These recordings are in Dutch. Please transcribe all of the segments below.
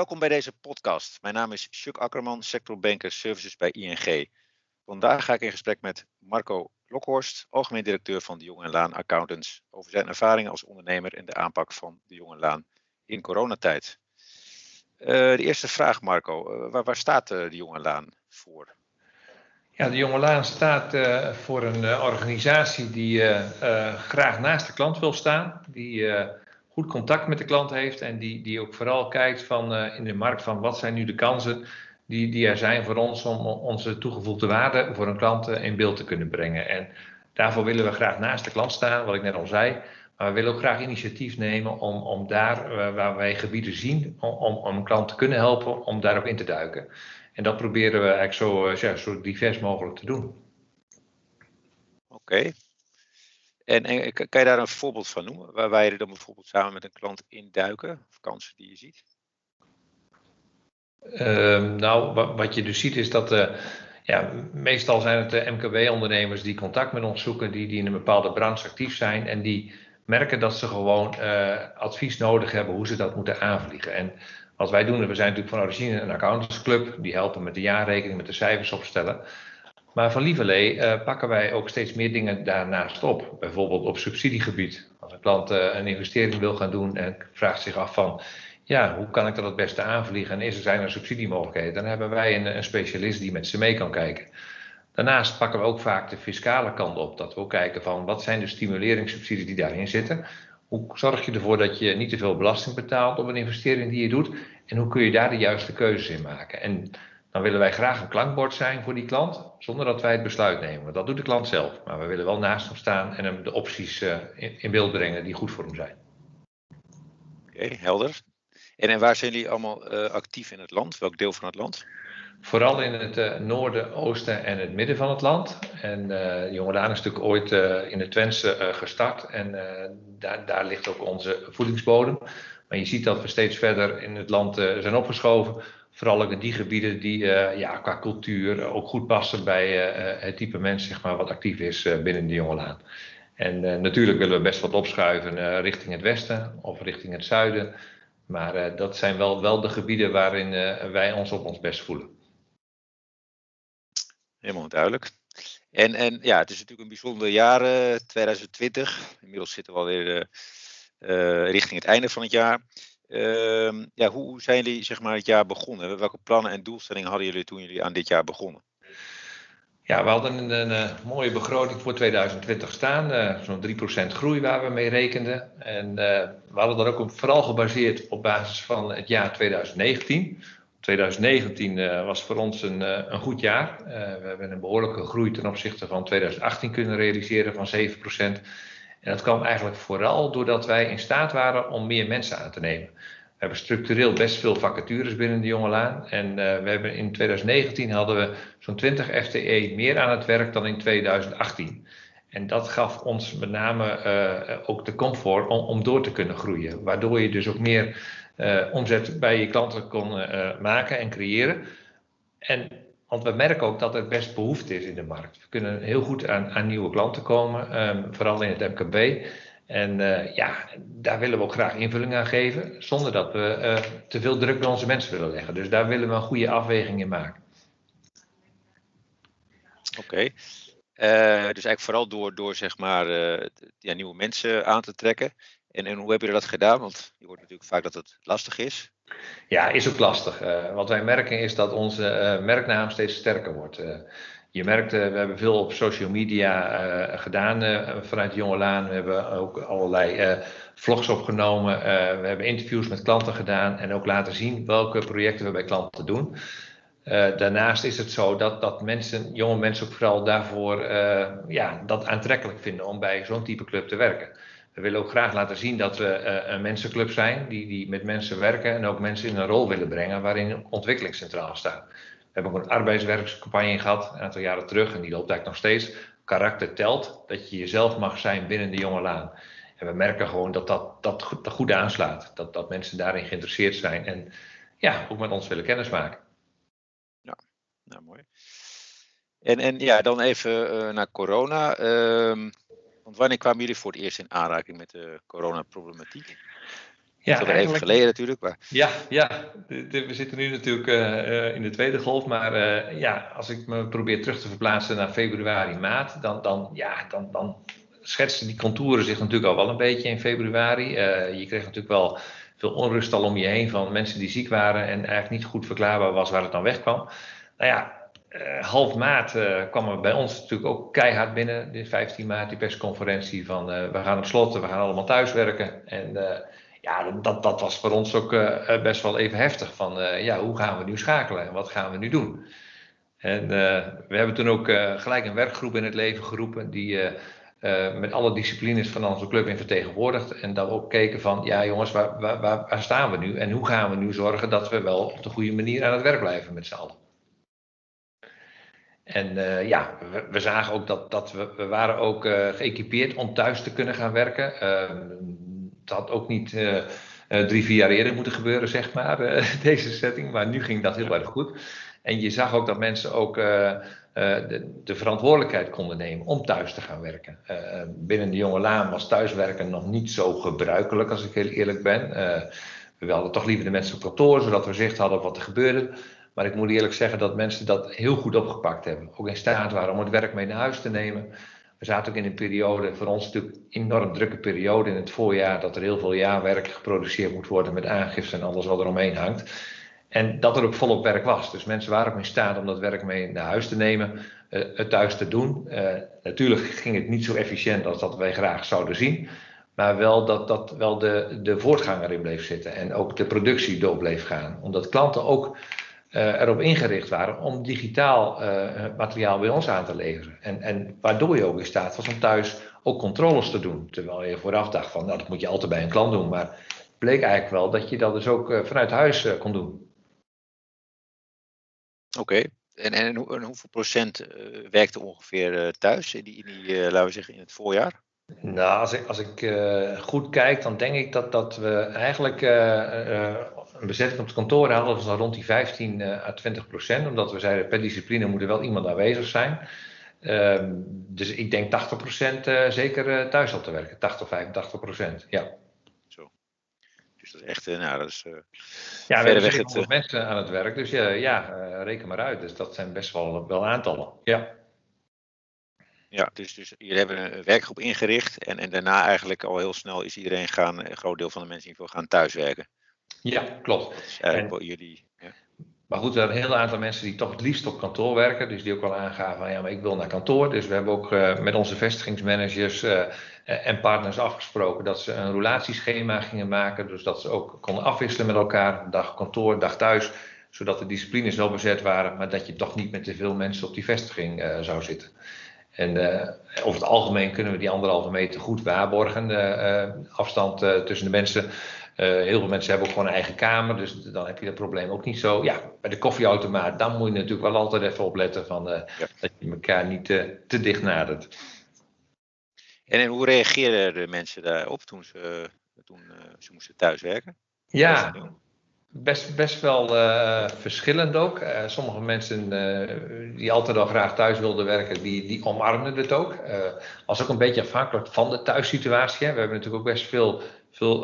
welkom bij deze podcast. Mijn naam is Chuck Akkerman, sectorbanker services bij ING. Vandaag ga ik in gesprek met Marco Lokhorst, algemeen directeur van de Jong en Laan Accountants, over zijn ervaringen als ondernemer en de aanpak van de Jong en Laan in coronatijd. Uh, de eerste vraag, Marco. Uh, waar, staat uh, de Jong en Laan voor? Ja, de Jonge Laan staat voor een organisatie die graag naast de klant wil staan, die goed contact met de klant heeft en die, die ook vooral kijkt van, in de markt van wat zijn nu de kansen die, die er zijn voor ons om onze toegevoegde waarde voor een klant in beeld te kunnen brengen. En daarvoor willen we graag naast de klant staan, wat ik net al zei. Maar we willen ook graag initiatief nemen om, om daar waar wij gebieden zien, om, om een klant te kunnen helpen, om daarop in te duiken. En dat proberen we eigenlijk zo, zo divers mogelijk te doen. Oké. En, en, kan je daar een voorbeeld van noemen, waar wij er dan bijvoorbeeld samen met een klant induiken, kansen die je ziet? Uh, nou, wat, wat, je dus ziet is dat uh, ja, meestal zijn het de MKB-ondernemers die contact met ons zoeken, die, die in een bepaalde branche actief zijn en die merken dat ze gewoon advies nodig hebben hoe ze dat moeten aanvliegen. En wat wij doen, we zijn natuurlijk van origine een accountantsclub, die helpen met de jaarrekening, met de cijfers opstellen. Maar van Lieverlee uh, pakken wij ook steeds meer dingen daarnaast op. Bijvoorbeeld op subsidiegebied. Als een klant uh, een investering wil gaan doen en vraagt zich af van ja, hoe kan ik dat het beste aanvliegen en is er, zijn er subsidiemogelijkheden, dan hebben wij een, een specialist die met ze mee kan kijken. Daarnaast pakken we ook vaak de fiscale kant op, dat we ook kijken van wat zijn de stimuleringssubsidies die daarin zitten. Hoe zorg je ervoor dat je niet te veel belasting betaalt op een investering die je doet en hoe kun je daar de juiste keuzes in maken. En dan willen wij graag een klankbord zijn voor die klant, zonder dat wij het besluit nemen. Dat doet de klant zelf, maar we willen wel naast hem staan en hem de opties uh, in, beeld brengen die goed voor hem zijn. Oké, helder. En, en waar zijn jullie allemaal uh, actief in het land? Welk deel van het land? Vooral in het uh, noorden, oosten en het midden van het land. En uh, Jongedaan is natuurlijk ooit uh, in de Twentse gestart. En daar, daar ligt ook onze voedingsbodem. Maar je ziet dat we steeds verder in het land zijn opgeschoven. Vooral ook in die gebieden die ja, qua cultuur ook goed passen bij het type mens zeg maar, wat actief is binnen de Jongelaan. En natuurlijk willen we best wat opschuiven richting het westen of richting het zuiden. Maar dat zijn wel, wel de gebieden waarin wij ons op ons best voelen. Helemaal duidelijk. En, en ja, het is natuurlijk een bijzonder jaar, uh, 2020. Inmiddels zitten we alweer uh, richting het einde van het jaar. Ehm, ja, hoe, zijn jullie zeg maar, het jaar begonnen? Welke plannen en doelstellingen hadden jullie toen jullie aan dit jaar begonnen? Ja, we hadden een, mooie begroting voor 2020 staan. Uh, Zo'n 3% groei waar we mee rekenden. En uh, we hadden dat ook vooral gebaseerd op basis van het jaar 2019. 2019 uh, was voor ons een, een goed jaar. we hebben een behoorlijke groei ten opzichte van 2018 kunnen realiseren van 7%. En dat kwam eigenlijk vooral doordat wij in staat waren om meer mensen aan te nemen. We hebben structureel best veel vacatures binnen de Jongelaan. En uh, we hebben in 2019 hadden we zo'n 20 FTE meer aan het werk dan in 2018. En dat gaf ons met name uh, ook de comfort om, om, door te kunnen groeien. Waardoor je dus ook meer uh, omzet bij je klanten kon maken en creëren. En, want we merken ook dat er best behoefte is in de markt. We kunnen heel goed aan, aan nieuwe klanten komen, um, vooral in het MKB. En uh, ja, daar willen we ook graag invulling aan geven, zonder dat we uh, te veel druk bij onze mensen willen leggen. Dus daar willen we een goede afweging in maken. Oké. Uh, dus eigenlijk vooral door, door zeg maar, ja, nieuwe mensen aan te trekken. En, en hoe heb je dat gedaan? Want je hoort natuurlijk vaak dat het lastig is. Ja, is ook lastig. wat wij merken is dat onze merknaam steeds sterker wordt. Je merkt, we hebben veel op social media gedaan vanuit Jongelaan. We hebben ook allerlei vlogs opgenomen. we hebben interviews met klanten gedaan en ook laten zien welke projecten we bij klanten doen. daarnaast is het zo dat, dat mensen, jonge mensen ook vooral daarvoor ja, dat aantrekkelijk vinden om bij zo'n type club te werken. We willen ook graag laten zien dat we een mensenclub zijn die, die met mensen werken en ook mensen in een rol willen brengen waarin ontwikkeling centraal staat. We hebben ook een arbeidswerkscampagne gehad, een aantal jaren terug, en die loopt eigenlijk nog steeds. Karakter telt, dat je jezelf mag zijn binnen de jonge laan. En we merken gewoon dat dat, dat, goed, aanslaat. Dat, dat mensen daarin geïnteresseerd zijn en ja, ook met ons willen kennismaken. Ja, nou mooi. En, en ja, dan even uh, naar corona. Uh, want wanneer kwamen jullie voor het eerst in aanraking met de coronaproblematiek? Ja, dat is even geleden natuurlijk. Maar... Ja, ja, we zitten nu natuurlijk uh, in de tweede golf. Maar uh, ja, als ik me probeer terug te verplaatsen naar februari, maart, dan, dan, ja, dan, dan schetsen die contouren zich natuurlijk al wel een beetje in februari. Uh, je kreeg natuurlijk wel veel onrust al om je heen van mensen die ziek waren en eigenlijk niet goed verklaarbaar was waar het dan wegkwam. Nou ja, half maart kwam er bij ons natuurlijk ook keihard binnen, de 15 maart, die persconferentie van we gaan op slot, we gaan allemaal thuiswerken. En ja, dat, dat was voor ons ook best wel even heftig. Van ja, hoe gaan we nu schakelen en wat gaan we nu doen? En we hebben toen ook gelijk een werkgroep in het leven geroepen die met alle disciplines van onze club in vertegenwoordigd. En we ook keken van ja jongens, waar, waar, waar, staan we nu? En hoe gaan we nu zorgen dat we wel op de goede manier aan het werk blijven met z'n allen? En ja, we, we, zagen ook dat, dat we, we waren ook geëquipeerd om thuis te kunnen gaan werken ehm, het had ook niet uh, drie, vier jaar eerder moeten gebeuren, zeg maar, uh, deze setting. Maar nu ging dat heel erg goed. En je zag ook dat mensen ook de, de, verantwoordelijkheid konden nemen om thuis te gaan werken. binnen de jonge laan was thuiswerken nog niet zo gebruikelijk, als ik heel eerlijk ben. we hadden toch liever de mensen op kantoor, zodat we zicht hadden op wat er gebeurde. Maar ik moet eerlijk zeggen dat mensen dat heel goed opgepakt hebben. Ook in staat waren om het werk mee naar huis te nemen. We zaten ook in een periode, voor ons natuurlijk een enorm drukke periode in het voorjaar, dat er heel veel jaarwerk geproduceerd moet worden met aangifte en alles wat er omheen hangt. En dat er ook volop werk was. Dus mensen waren ook in staat om dat werk mee naar huis te nemen, uh, het thuis te doen. Uh, natuurlijk ging het niet zo efficiënt als dat wij graag zouden zien. Maar wel dat, dat wel de, de voortgang erin bleef zitten en ook de productie door bleef gaan. Omdat klanten ook erop ingericht waren om digitaal uh, materiaal bij ons aan te leveren. En, en waardoor je ook in staat was om thuis ook controles te doen. Terwijl je vooraf dacht van, nou dat moet je altijd bij een klant doen. Maar bleek eigenlijk wel dat je dat dus ook uh, vanuit huis kon doen. Oké, en, en, en, hoeveel procent werkte ongeveer thuis in die, in die laten we zeggen, in het voorjaar? Nou, als ik, als ik uh, goed kijk, dan denk ik dat, dat we eigenlijk uh, een bezetting op het kantoor hadden we rond die 15 à 20 procent. Omdat we zeiden, per discipline moet er wel iemand aanwezig zijn. Ehm, dus ik denk 80 procent zeker thuis al te werken. 80, 85 procent, ja. Zo. Dus dat is echt, nou dat is... ja, we hebben het, mensen aan het werk, dus ja, ja reken maar uit. Dus dat zijn best wel, wel aantallen, ja. Ja, dus, dus jullie hebben een werkgroep ingericht en, en daarna eigenlijk al heel snel is iedereen gaan, een groot deel van de mensen in ieder geval gaan thuiswerken. Ja, klopt. Dat is eigenlijk en, jullie. Ja. Maar goed, er zijn een heel aantal mensen die toch het liefst op kantoor werken. Dus die ook wel aangaven van ja, maar ik wil naar kantoor. Dus we hebben ook uh, met onze vestigingsmanagers uh, en partners afgesproken dat ze een relatieschema gingen maken. Dus dat ze ook konden afwisselen met elkaar. Dag kantoor, dag thuis. Zodat de disciplines wel bezet waren, maar dat je toch niet met te veel mensen op die vestiging uh, zou zitten. En uh, over het algemeen kunnen we die anderhalve meter goed waarborgen. De uh, afstand uh, tussen de mensen. heel veel mensen hebben ook gewoon een eigen kamer, dus dan heb je dat probleem ook niet zo. Ja, bij de koffieautomaat, dan moet je natuurlijk wel altijd even opletten van, ja. dat je elkaar niet te dicht nadert. En, en hoe reageerden de mensen daarop toen ze, toen, ze moesten thuiswerken? Ja, Best, best wel uh, verschillend ook. Uh, sommige mensen uh, die altijd al graag thuis wilden werken, die, die omarmden het ook. was ook een beetje afhankelijk van de thuissituatie. We hebben natuurlijk ook best veel, veel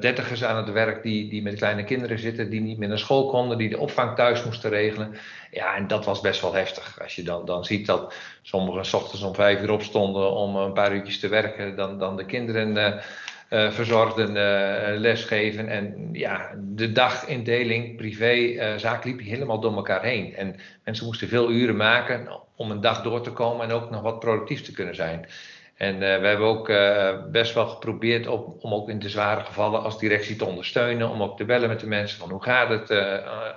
dertigers aan het werk die, die met kleine kinderen zitten, die niet meer naar school konden, die de opvang thuis moesten regelen. Ja, en dat was best wel heftig. Als je dan, dan ziet dat sommigen s ochtends om vijf uur opstonden om een paar uurtjes te werken, dan, dan de kinderen uh, verzorgden uh, lesgeven. En ja, de dagindeling, privé, uh, zaak liep helemaal door elkaar heen. En mensen moesten veel uren maken om een dag door te komen en ook nog wat productief te kunnen zijn. En we hebben ook best wel geprobeerd op, om ook in de zware gevallen als directie te ondersteunen. Om ook te bellen met de mensen van hoe gaat het,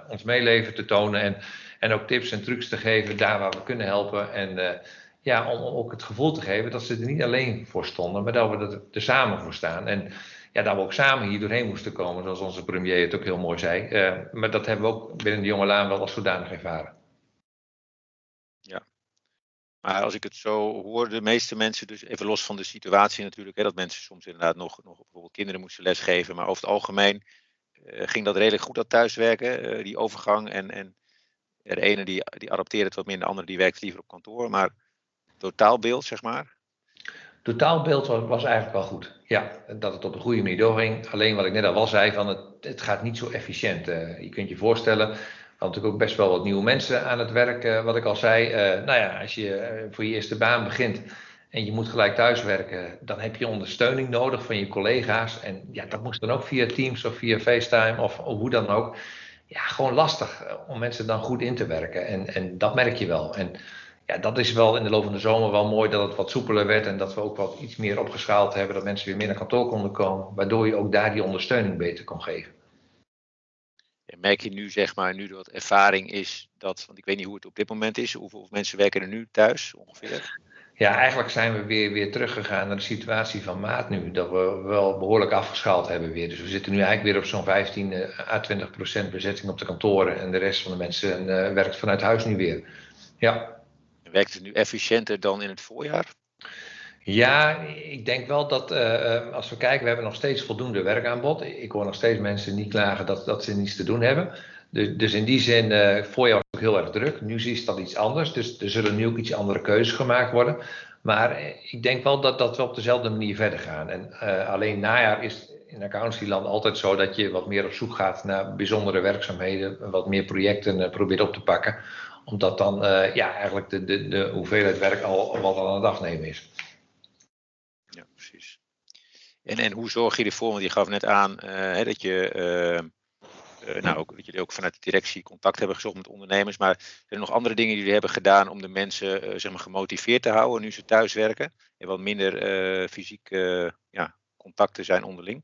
ons meeleven te tonen. En, en ook tips en trucs te geven daar waar we kunnen helpen. En ja, om, ook het gevoel te geven dat ze er niet alleen voor stonden, maar dat we er, samen voor staan. En ja, dat we ook samen hier doorheen moesten komen, zoals onze premier het ook heel mooi zei. Uh, maar dat hebben we ook binnen de jonge laan wel als zodanig ervaren. Ja. Maar als ik het zo hoor, de meeste mensen, dus even los van de situatie natuurlijk, hè, dat mensen soms inderdaad nog, nog bijvoorbeeld kinderen moesten lesgeven, maar over het algemeen uh, ging dat redelijk goed dat thuiswerken, uh, die overgang. En, en de ene die, die adapteerde het wat minder, de andere die werkt liever op kantoor. Maar totaalbeeld, zeg maar? totaalbeeld was, eigenlijk wel goed. Ja, dat het op een goede manier doorging. Alleen wat ik net al zei, van het, het gaat niet zo efficiënt. Uh, je kunt je voorstellen, we natuurlijk ook best wel wat nieuwe mensen aan het werk, uh, wat ik al zei. Uh, nou ja, als je voor je eerste baan begint en je moet gelijk thuiswerken, dan heb je ondersteuning nodig van je collega's. En ja, dat moest dan ook via Teams of via FaceTime of, of hoe dan ook. Ja, gewoon lastig om mensen dan goed in te werken. En, en dat merk je wel. En ja, dat is wel in de loop van de zomer wel mooi dat het wat soepeler werd en dat we ook wat iets meer opgeschaald hebben, dat mensen weer meer naar kantoor konden komen, waardoor je ook daar die ondersteuning beter kon geven. En merk je nu, zeg maar, nu dat ervaring is, dat, want ik weet niet hoe het op dit moment is, hoeveel mensen werken er nu thuis ongeveer? Ja, eigenlijk zijn we weer, weer teruggegaan naar de situatie van maart nu. Dat we wel behoorlijk afgeschaald hebben weer. Dus we zitten nu eigenlijk weer op zo'n 15 à 20 procent bezetting op de kantoren. En de rest van de mensen uh, werkt vanuit huis nu weer. Ja. Werkt het nu efficiënter dan in het voorjaar? Ja, ik denk wel dat uh, als we kijken, we hebben nog steeds voldoende werkaanbod. Ik hoor nog steeds mensen niet klagen dat, dat ze niets te doen hebben. Dus, dus in die zin, uh, voorjaar was ook heel erg druk. Nu is dat iets anders. Dus er zullen nu ook iets andere keuzes gemaakt worden. Maar ik denk wel dat, dat we op dezelfde manier verder gaan. En alleen najaar is in accountancyland altijd zo dat je wat meer op zoek gaat naar bijzondere werkzaamheden, wat meer projecten probeert op te pakken omdat dan uh, ja, eigenlijk de, de, de hoeveelheid werk al wat aan de dag nemen is. Ja, precies. En, en hoe zorg je ervoor, want je gaf net aan uh, hè, dat je uh, nou, ook, dat jullie ook vanuit de directie contact hebben gezocht met ondernemers. Maar zijn er nog andere dingen die jullie hebben gedaan om de mensen zeg maar, gemotiveerd te houden nu ze thuis werken? En wat minder fysiek ja, contacten zijn onderling?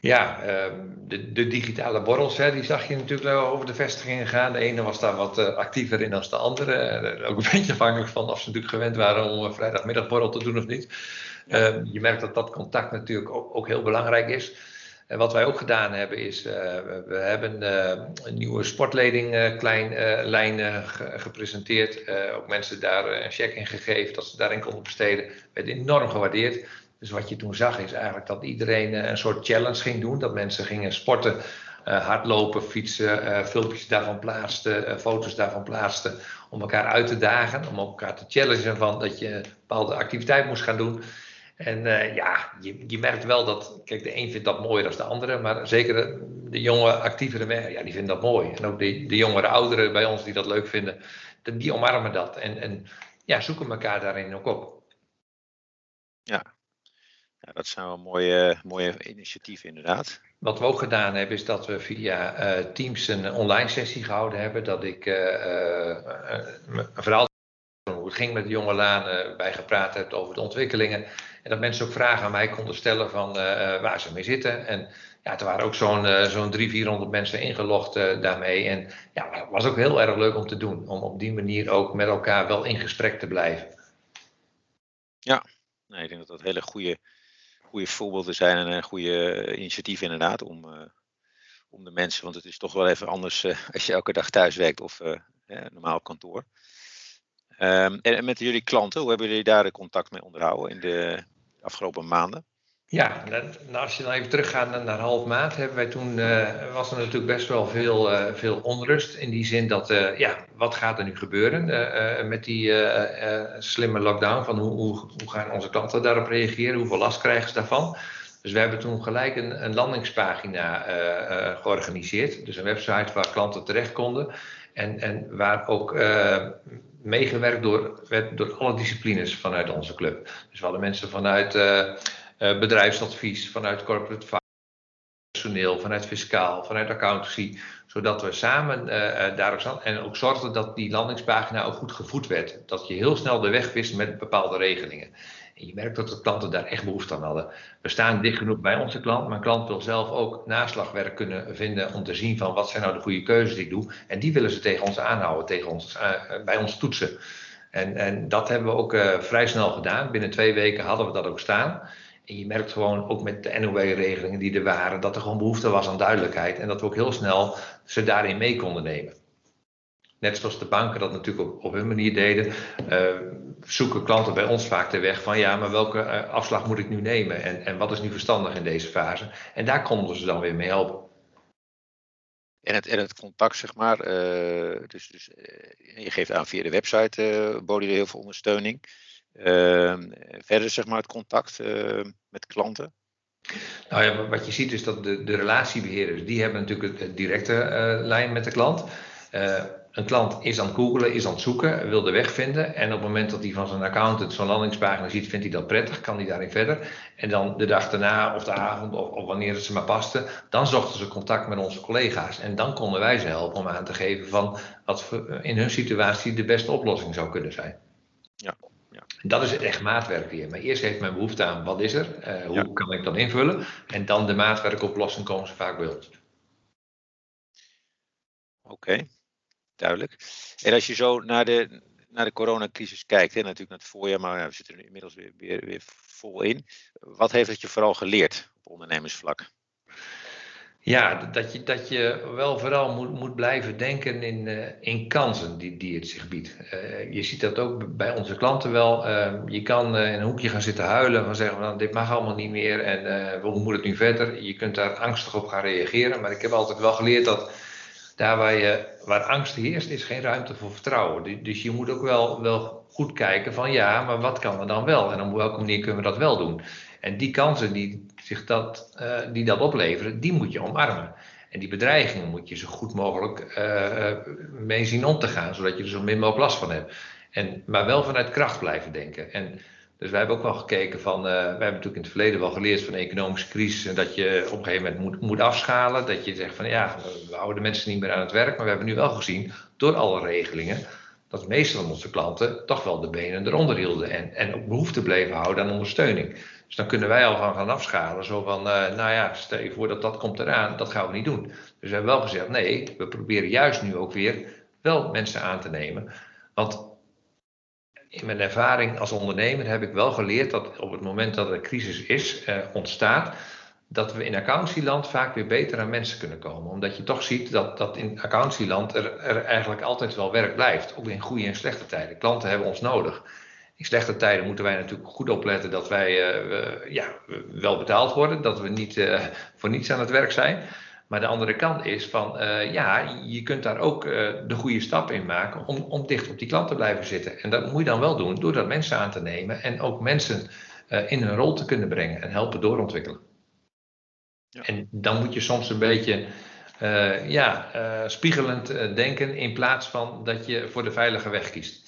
Ja, ehm, de, de, digitale borrels, hè, die zag je natuurlijk over de vestigingen gaan. De ene was daar wat eh, actiever in dan de andere. Eh, ook een beetje afhankelijk van of ze natuurlijk gewend waren om een vrijdagmiddagborrel te doen of niet. Ehm, je merkt dat dat contact natuurlijk ook, ook heel belangrijk is. En wat wij ook gedaan hebben is, uh, we hebben uh, een nieuwe sportleding klein lijn gepresenteerd. ook mensen daar een check in gegeven dat ze daarin konden besteden. Werd enorm gewaardeerd. Dus wat je toen zag is eigenlijk dat iedereen eh, een soort challenge ging doen. Dat mensen gingen sporten, uh, hardlopen, fietsen, uh, filmpjes daarvan plaatsten, foto's daarvan plaatsten. Om elkaar uit te dagen, om elkaar te challengen van dat je een bepaalde activiteit moest gaan doen. En ja, je, je, merkt wel dat, kijk, de een vindt dat mooier dan de andere, maar zeker de, de jonge, actievere ja, die vinden dat mooi. En ook de, de jongere ouderen bij ons die dat leuk vinden, die omarmen dat en, en ja, zoeken elkaar daarin ook op. Ja, ja, dat zijn wel mooie, mooie initiatieven inderdaad. Wat we ook gedaan hebben is dat we via uh, Teams een online sessie gehouden hebben. Dat ik uh, uh, een verhaal hoe het ging met de jonge Laan bij gepraat heb over de ontwikkelingen. En dat mensen ook vragen aan mij konden stellen van waar ze mee zitten. En ja, er waren ook zo'n zo'n 300, 400 mensen ingelogd daarmee. En ja, het was ook heel erg leuk om te doen. Om op die manier ook met elkaar wel in gesprek te blijven. Ja, nee, ik denk dat dat hele goede goede voorbeelden zijn en een goede initiatief inderdaad om, uh, om de mensen, want het is toch wel even anders uh, als je elke dag thuis werkt of normaal kantoor. En, en, met jullie klanten, hoe hebben jullie daar contact mee onderhouden in de afgelopen maanden? Ja, als je dan even teruggaat naar, half maand, hebben wij toen, uh, was er natuurlijk best wel veel, uh, veel onrust. In die zin dat, uh, ja, wat gaat er nu gebeuren met die slimme lockdown? Van hoe, hoe, hoe, gaan onze klanten daarop reageren? Hoeveel last krijgen ze daarvan? Dus we hebben toen gelijk een, een landingspagina georganiseerd. Dus een website waar klanten terecht konden. En, en waar ook meegewerkt door, werd door alle disciplines vanuit onze club. Dus we hadden mensen vanuit bedrijfsadvies, vanuit corporate personeel, vanuit fiscaal, vanuit accountancy, zodat we samen uh, daar ook en ook zorgden dat die landingspagina ook goed gevoed werd. Dat je heel snel de weg wist met bepaalde regelingen. En je merkt dat de klanten daar echt behoefte aan hadden. We staan dicht genoeg bij onze klant, maar klant wil zelf ook naslagwerk kunnen vinden om te zien van wat zijn nou de goede keuzes die ik doe. En die willen ze tegen ons aanhouden, tegen ons, bij ons toetsen. En, en dat hebben we ook vrij snel gedaan. Binnen twee weken hadden we dat ook staan. En je merkt gewoon ook met de NOW-regelingen die er waren, dat er gewoon behoefte was aan duidelijkheid. En dat we ook heel snel ze daarin mee konden nemen. Net zoals de banken dat natuurlijk op, hun manier deden, uh, zoeken klanten bij ons vaak de weg van ja, maar welke uh, afslag moet ik nu nemen en, en wat is nu verstandig in deze fase? En daar konden ze dan weer mee helpen. En het, en het contact, zeg maar, uh, dus, dus je geeft aan via de website, boden jullie heel veel ondersteuning. Ehm, verder zeg maar het contact met klanten? Nou ja, wat je ziet is dat de, de relatiebeheerders, die hebben natuurlijk een directe lijn met de klant. Uh, een klant is aan het googelen, is aan het zoeken, wil de weg vinden. En op het moment dat hij van zijn accountant zo'n landingspagina ziet, vindt hij dat prettig, kan hij daarin verder. En dan de dag daarna of de avond of, of wanneer het ze maar paste, dan zochten ze contact met onze collega's. En dan konden wij ze helpen om aan te geven van wat in hun situatie de beste oplossing zou kunnen zijn. Ja. Dat is echt maatwerk weer. Maar eerst heeft men behoefte aan wat is er, uh, hoe kan ik dat invullen. En dan de maatwerkoplossing komen ze vaak bij ons. Oké duidelijk. En als je zo naar de, naar de coronacrisis kijkt, hè, natuurlijk naar het voorjaar, maar we zitten er inmiddels weer, weer, weer vol in. Wat heeft het je vooral geleerd op ondernemersvlak? Ja, dat je, dat je wel vooral moet, moet blijven denken in, uh, in kansen die, die het zich biedt. Uh, je ziet dat ook bij onze klanten wel. Uh, je kan in een hoekje gaan zitten huilen van zeggen, nou, dit mag allemaal niet meer en hoe moet het nu verder? Je kunt daar angstig op gaan reageren, maar ik heb altijd wel geleerd dat daar waar, je, waar angst heerst, is geen ruimte voor vertrouwen. Dus je moet ook wel, wel goed kijken van ja, maar wat kan er dan wel? En op welke manier kunnen we dat wel doen? En die kansen die, zich dat, uh, die dat opleveren, die moet je omarmen. En die bedreigingen moet je zo goed mogelijk uh, mee zien om te gaan, zodat je er zo min mogelijk last van hebt. En, maar wel vanuit kracht blijven denken. En dus wij hebben ook wel gekeken van, uh, wij hebben natuurlijk in het verleden wel geleerd van de economische crisis en dat je op een gegeven moment moet, moet afschalen. Dat je zegt van ja, we houden de mensen niet meer aan het werk. Maar we hebben nu wel gezien, door alle regelingen, dat de meeste van onze klanten toch wel de benen eronder hielden. En, en ook behoefte bleven houden aan ondersteuning. Dus dan kunnen wij al gaan, gaan afschalen. Zo van, uh, nou ja, stel je voor dat dat komt eraan, dat gaan we niet doen. Dus we hebben wel gezegd, nee, we proberen juist nu ook weer wel mensen aan te nemen. Want in mijn ervaring als ondernemer heb ik wel geleerd dat op het moment dat er een crisis is, eh, ontstaat, dat we in accountieland vaak weer beter aan mensen kunnen komen. Omdat je toch ziet dat, dat in accountieland er, er eigenlijk altijd wel werk blijft. Ook in goede en slechte tijden. Klanten hebben ons nodig. In slechte tijden moeten wij natuurlijk goed opletten dat wij uh, ja, wel betaald worden. Dat we niet uh, voor niets aan het werk zijn. Maar de andere kant is van, uh, ja, je kunt daar ook de goede stap in maken om, om dicht op die klant te blijven zitten. En dat moet je dan wel doen door dat mensen aan te nemen en ook mensen in hun rol te kunnen brengen en helpen doorontwikkelen. Ja. En dan moet je soms een beetje ja, spiegelend denken in plaats van dat je voor de veilige weg kiest.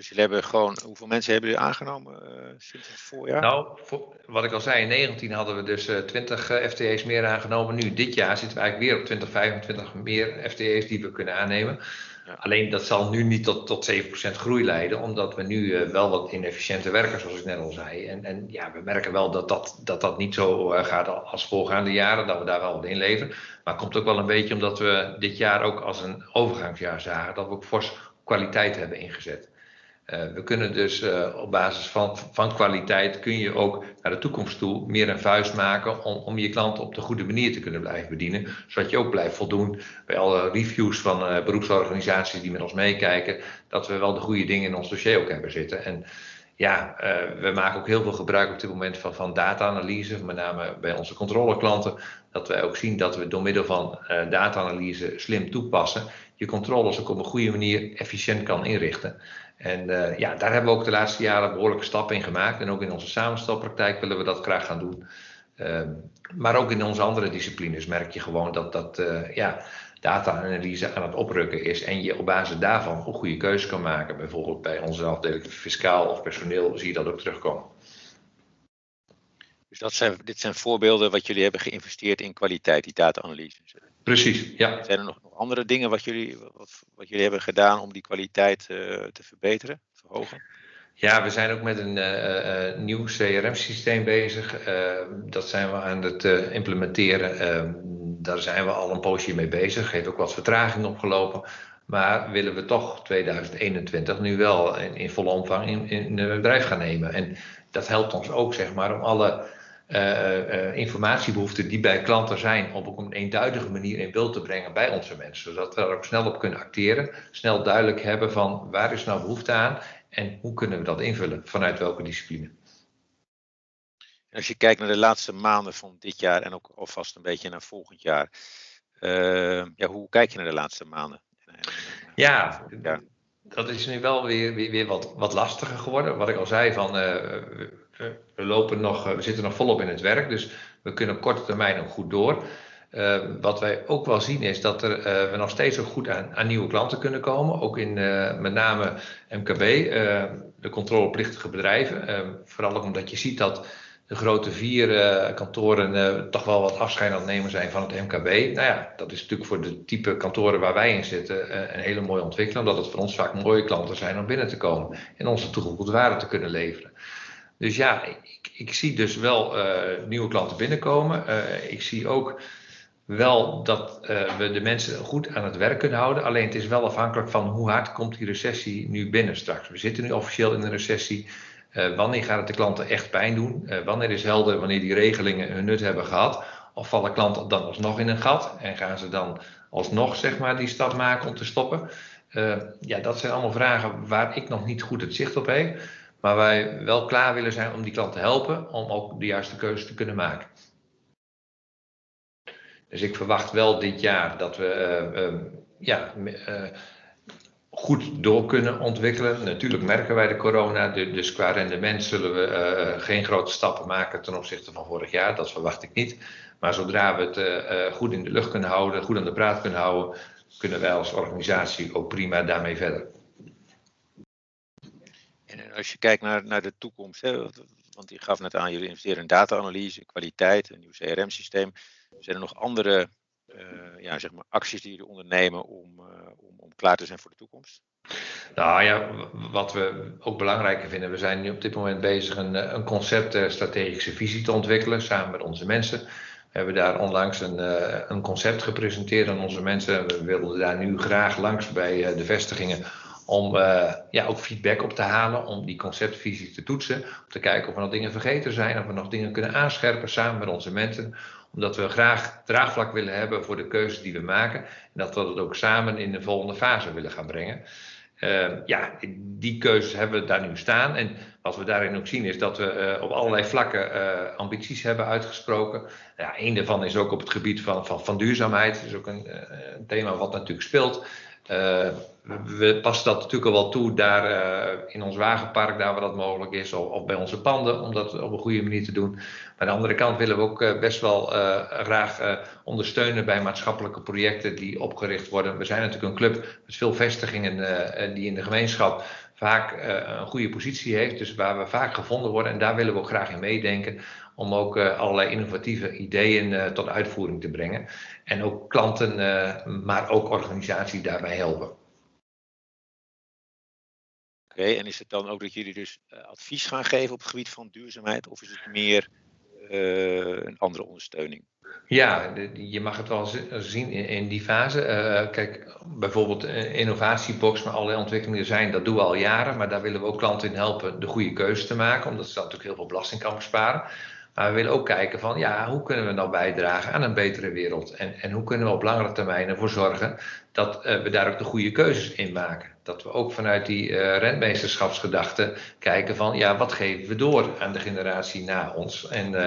Dus jullie hebben gewoon, hoeveel mensen hebben jullie aangenomen uh, sinds het voorjaar? Nou, voor, wat ik al zei, in 19 hadden we dus uh, 20 uh, FTE's meer aangenomen. Nu, dit jaar zitten we eigenlijk weer op 20, 25 meer FTE's die we kunnen aannemen. Ja. Alleen dat zal nu niet tot, tot 7% groei leiden, omdat we nu wel wat inefficiënter werken, zoals ik net al zei. En, en ja, we merken wel dat dat, dat, dat niet zo gaat als voorgaande jaren, dat we daar wel wat in leveren. Maar het komt ook wel een beetje omdat we dit jaar ook als een overgangsjaar zagen, dat we ook fors kwaliteit hebben ingezet. Uh, we kunnen dus uh, op basis van, van kwaliteit kun je ook naar de toekomst toe meer een vuist maken om, om je klant op de goede manier te kunnen blijven bedienen. Zodat je ook blijft voldoen bij alle reviews van uh, beroepsorganisaties die met ons meekijken, dat we wel de goede dingen in ons dossier ook hebben zitten. En ja, we maken ook heel veel gebruik op dit moment van, van data-analyse, met name bij onze controleklanten. Dat wij ook zien dat we door middel van data-analyse slim toepassen, je controles ook op een goede manier efficiënt kan inrichten. En uh, ja, daar hebben we ook de laatste jaren behoorlijke stappen in gemaakt. En ook in onze samenstelpraktijk willen we dat graag gaan doen. Uh, maar ook in onze andere disciplines merk je gewoon dat, dat uh, ja, data-analyse aan het oprukken is. En je op basis daarvan ook goede keuzes kan maken. Bijvoorbeeld bij onze afdeling fiscaal of personeel zie je dat ook terugkomen. Dus dat zijn, dit zijn voorbeelden wat jullie hebben geïnvesteerd in kwaliteit, die data-analyse. Precies, ja. Zijn er nog, nog andere dingen wat jullie, wat, wat, jullie hebben gedaan om die kwaliteit uh, te verbeteren, verhogen? Ja, we zijn ook met een uh, uh, nieuw CRM-systeem bezig. dat zijn we aan het implementeren. Ehm, daar zijn we al een poosje mee bezig. Heeft ook wat vertraging opgelopen. Maar willen we toch 2021 nu wel in, in volle omvang in, in bedrijf gaan nemen. En dat helpt ons ook, zeg maar, om alle informatiebehoeften die bij klanten zijn, op een eenduidige manier in beeld te brengen bij onze mensen. Zodat we er ook snel op kunnen acteren, snel duidelijk hebben van waar is nou behoefte aan en hoe kunnen we dat invullen, vanuit welke discipline. Als je kijkt naar de laatste maanden van dit jaar en ook alvast een beetje naar volgend jaar, uh, ja, hoe kijk je naar de laatste maanden? Ja, dat is nu wel weer, weer, weer wat, wat lastiger geworden. Wat ik al zei, van, uh, we, we, lopen nog, we zitten nog volop in het werk, dus we kunnen op korte termijn ook goed door. Uh, wat wij ook wel zien is dat er, uh, we nog steeds ook goed aan, aan, nieuwe klanten kunnen komen. Ook in uh, met name MKB, de controleplichtige bedrijven. vooral ook omdat je ziet dat de grote vier kantoren toch wel wat afscheid aan het nemen zijn van het MKB. Nou ja, dat is natuurlijk voor de type kantoren waar wij in zitten een hele mooie ontwikkeling. Omdat het voor ons vaak mooie klanten zijn om binnen te komen en onze toegevoegde waarde te kunnen leveren. Dus ja, ik, ik zie dus wel nieuwe klanten binnenkomen. ik zie ook wel dat uh, we de mensen goed aan het werk kunnen houden. Alleen het is wel afhankelijk van hoe hard komt die recessie nu binnen straks. We zitten nu officieel in een recessie. Uh, wanneer gaat het de klanten echt pijn doen? Uh, wanneer is helder wanneer die regelingen hun nut hebben gehad? Of vallen klanten dan alsnog in een gat? En gaan ze dan alsnog zeg maar, die stap maken om te stoppen? ja, dat zijn allemaal vragen waar ik nog niet goed het zicht op heb. Maar wij wel klaar willen zijn om die klant te helpen om ook de juiste keuze te kunnen maken. Dus ik verwacht wel dit jaar dat we uh, uh, ja, uh, goed door kunnen ontwikkelen. Natuurlijk merken wij de corona, dus qua rendement zullen we geen grote stappen maken ten opzichte van vorig jaar. Dat verwacht ik niet. Maar zodra we het goed in de lucht kunnen houden, goed aan de praat kunnen houden, kunnen wij als organisatie ook prima daarmee verder. En als je kijkt naar, naar de toekomst, hè, want je gaf net aan, jullie investeren in data-analyse, kwaliteit, een nieuw CRM-systeem. Zijn er nog andere uh, ja, zeg maar acties die jullie ondernemen om, uh, om, om, klaar te zijn voor de toekomst? Nou ja, wat we ook belangrijker vinden, we zijn nu op dit moment bezig een, eh, een concept strategische visie te ontwikkelen samen met onze mensen. We hebben daar onlangs een, een concept gepresenteerd aan onze mensen. We wilden daar nu graag langs bij de vestigingen om ja, ook feedback op te halen, om die conceptvisie te toetsen, om te kijken of er nog dingen vergeten zijn, of we nog dingen kunnen aanscherpen samen met onze mensen, omdat we graag draagvlak willen hebben voor de keuzes die we maken. En dat we dat ook samen in de volgende fase willen gaan brengen. Uh, ja, die keuzes hebben we daar nu staan. En wat we daarin ook zien is dat we uh, op allerlei vlakken uh, ambities hebben uitgesproken. Ja, een daarvan is ook op het gebied van, van, van duurzaamheid. Dat is ook een, een thema wat natuurlijk speelt. Uh, we passen dat natuurlijk al wel toe daar uh, in ons wagenpark, daar waar dat mogelijk is, of, bij onze panden, om dat op een goede manier te doen. Maar aan de andere kant willen we ook uh, best wel graag ondersteunen bij maatschappelijke projecten die opgericht worden. We zijn natuurlijk een club met veel vestigingen die in de gemeenschap vaak een goede positie heeft, dus waar we vaak gevonden worden. En daar willen we ook graag in meedenken om ook uh, allerlei innovatieve ideeën uh, tot uitvoering te brengen. En ook klanten, uh, maar ook organisaties daarbij helpen. Oké, okay, en is het dan ook dat jullie dus advies gaan geven op het gebied van duurzaamheid, of is het meer een andere ondersteuning? Ja, je mag het wel zien in, die fase. Uh, kijk, bijvoorbeeld innovatiebox, maar allerlei ontwikkelingen zijn, dat doen we al jaren. Maar daar willen we ook klanten in helpen de goede keuze te maken, omdat ze dan natuurlijk heel veel belasting kan besparen. Maar we willen ook kijken van, ja, hoe kunnen we nou bijdragen aan een betere wereld? En, en hoe kunnen we op langere termijn ervoor zorgen dat uh, we daar ook de goede keuzes in maken? Dat we ook vanuit die uh, rentmeesterschapsgedachte kijken van, ja, wat geven we door aan de generatie na ons? En uh,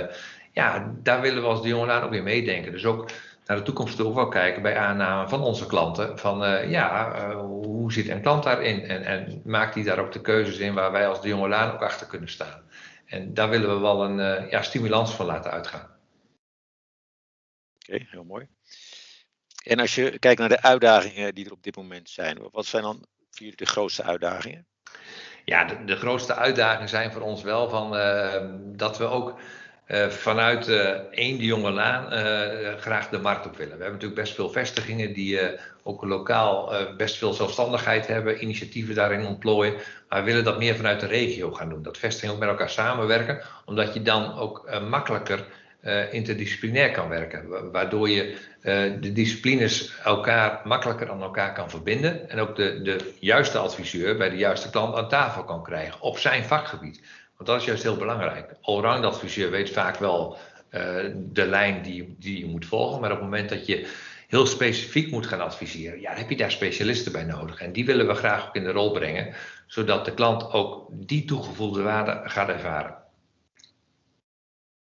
ja, daar willen we als de jongelaan ook weer meedenken. Dus ook naar de toekomst toe wel kijken bij aanname van onze klanten. Van ja, hoe zit een klant daarin? En, en maakt die daar ook de keuzes in waar wij als de jongelaan ook achter kunnen staan? En daar willen we wel een uh, ja, stimulans van laten uitgaan. Oké, okay, heel mooi. En als je kijkt naar de uitdagingen die er op dit moment zijn, wat zijn dan voor jullie de grootste uitdagingen? Ja, de, de grootste uitdagingen zijn voor ons wel van, uh, dat we ook uh, vanuit één de jonge laan uh, graag de markt op willen. We hebben natuurlijk best veel vestigingen die ook lokaal best veel zelfstandigheid hebben, initiatieven daarin ontplooien. Maar we willen dat meer vanuit de regio gaan doen. Dat vestigingen ook met elkaar samenwerken, omdat je dan ook makkelijker interdisciplinair kan werken. Waardoor je de disciplines elkaar makkelijker aan elkaar kan verbinden. En ook de, de juiste adviseur bij de juiste klant aan tafel kan krijgen op zijn vakgebied. Want dat is juist heel belangrijk. Allround adviseur weet vaak wel uh, de lijn die, die je moet volgen. Maar op het moment dat je heel specifiek moet gaan adviseren, ja, dan heb je daar specialisten bij nodig. En die willen we graag ook in de rol brengen, zodat de klant ook die toegevoegde waarde gaat ervaren.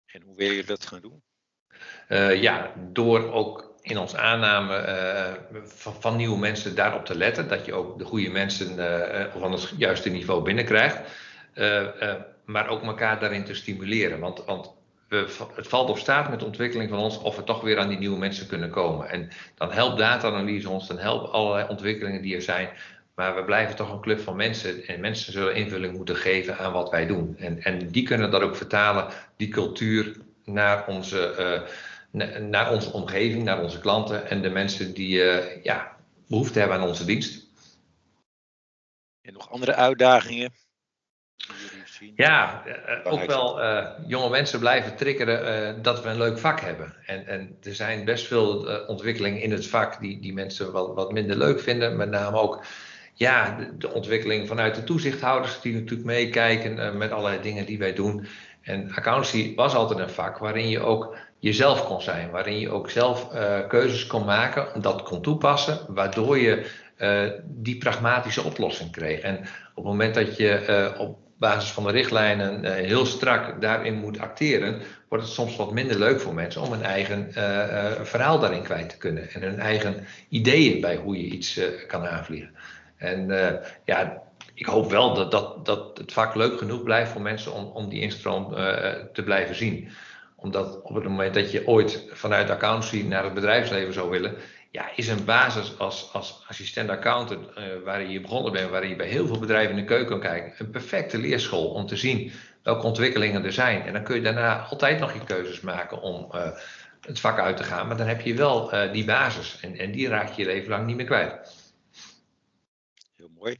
En hoe wil je dat gaan doen? Uh, ja, door ook in ons aanname van, van, nieuwe mensen daarop te letten. Dat je ook de goede mensen van het juiste niveau binnenkrijgt. Maar ook elkaar daarin te stimuleren. Want, want het valt of staat met de ontwikkeling van ons of we toch weer aan die nieuwe mensen kunnen komen. En dan helpt data-analyse ons, dan helpen allerlei ontwikkelingen die er zijn. Maar we blijven toch een club van mensen en mensen zullen invulling moeten geven aan wat wij doen. En, en die kunnen dat ook vertalen, die cultuur, naar onze, uh, naar omgeving, naar onze klanten en de mensen die uh, ja, behoefte hebben aan onze dienst. En nog andere uitdagingen ja, uh, ook wel uh, jonge mensen blijven triggeren uh, dat we een leuk vak hebben. En, en er zijn best veel ontwikkelingen in het vak die, die mensen wat, wat minder leuk vinden. Met name ook ja, de, de ontwikkeling vanuit de toezichthouders die natuurlijk meekijken met allerlei dingen die wij doen. En accountancy was altijd een vak waarin je ook jezelf kon zijn, waarin je ook zelf keuzes kon maken, dat kon toepassen, waardoor je die pragmatische oplossing kreeg. En op het moment dat je op basis van de richtlijnen uh, heel strak daarin moet acteren, wordt het soms wat minder leuk voor mensen om een eigen uh, uh, verhaal daarin kwijt te kunnen. En hun eigen ideeën bij hoe je iets kan aanvliegen. En ja, ik hoop wel dat, dat, dat het vak leuk genoeg blijft voor mensen om, om die instroom te blijven zien. Omdat op het moment dat je ooit vanuit accountancy naar het bedrijfsleven zou willen, ja, is een basis als, als assistent accountant, uh, waar je begonnen bent, waar je bij heel veel bedrijven in de keuken kan kijken, een perfecte leerschool om te zien welke ontwikkelingen er zijn. En dan kun je daarna altijd nog je keuzes maken om uh, het vak uit te gaan, maar dan heb je wel uh, die basis en, en die raak je je leven lang niet meer kwijt. Heel mooi.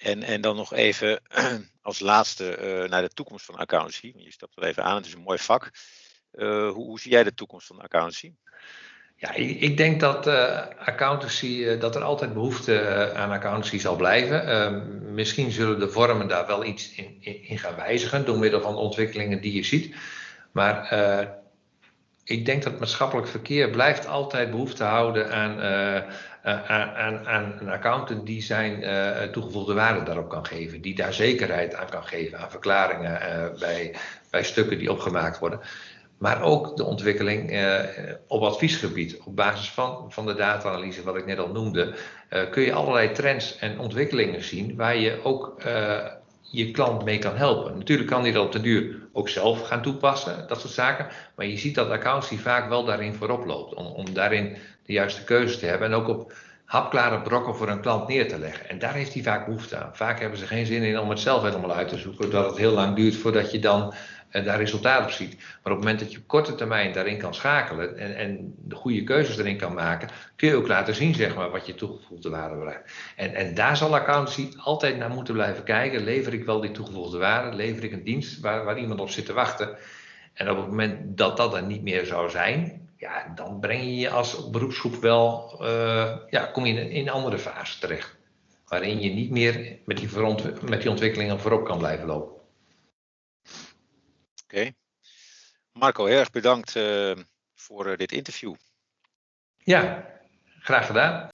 En, en dan nog even als laatste naar de toekomst van accountancy. Je stapt er even aan, het is een mooi vak. Hoe, hoe zie jij de toekomst van accountancy? Ja, ik denk dat uh, accountancy, uh, dat er altijd behoefte uh, aan accountancy zal blijven. Ehm, misschien zullen de vormen daar wel iets in, in, gaan wijzigen door middel van ontwikkelingen die je ziet. Maar ik denk dat maatschappelijk verkeer blijft altijd behoefte houden aan, een accountant die zijn toegevoegde waarde daarop kan geven. Die daar zekerheid aan kan geven, aan verklaringen bij, bij stukken die opgemaakt worden. Maar ook de ontwikkeling eh, op adviesgebied. Op basis van, van de data-analyse, wat ik net al noemde, uh, kun je allerlei trends en ontwikkelingen zien waar je ook uh, je klant mee kan helpen. Natuurlijk kan hij dat op de duur ook zelf gaan toepassen, dat soort zaken. Maar je ziet dat accountancy vaak wel daarin voorop loopt. Om, om daarin de juiste keuze te hebben en ook op hapklare brokken voor een klant neer te leggen. En daar heeft hij vaak behoefte aan. Vaak hebben ze geen zin in om het zelf helemaal uit te zoeken, dat het heel lang duurt voordat je dan daar resultaat op ziet. Maar op het moment dat je op korte termijn daarin kan schakelen en, en de goede keuzes erin kan maken, kun je ook laten zien zeg maar, wat je toegevoegde waarde bereikt. En, en daar zal accountancy altijd naar moeten blijven kijken. Lever ik wel die toegevoegde waarde? Lever ik een dienst waar, waar iemand op zit te wachten? En op het moment dat dat er niet meer zou zijn, ja, dan breng je je als beroepsgroep wel, uh, ja, kom je in, in een andere fase terecht. Waarin je niet meer met die, met die ontwikkelingen voorop kan blijven lopen. Oké. Marco, heel erg bedankt uh, voor uh, dit interview. Ja, graag gedaan.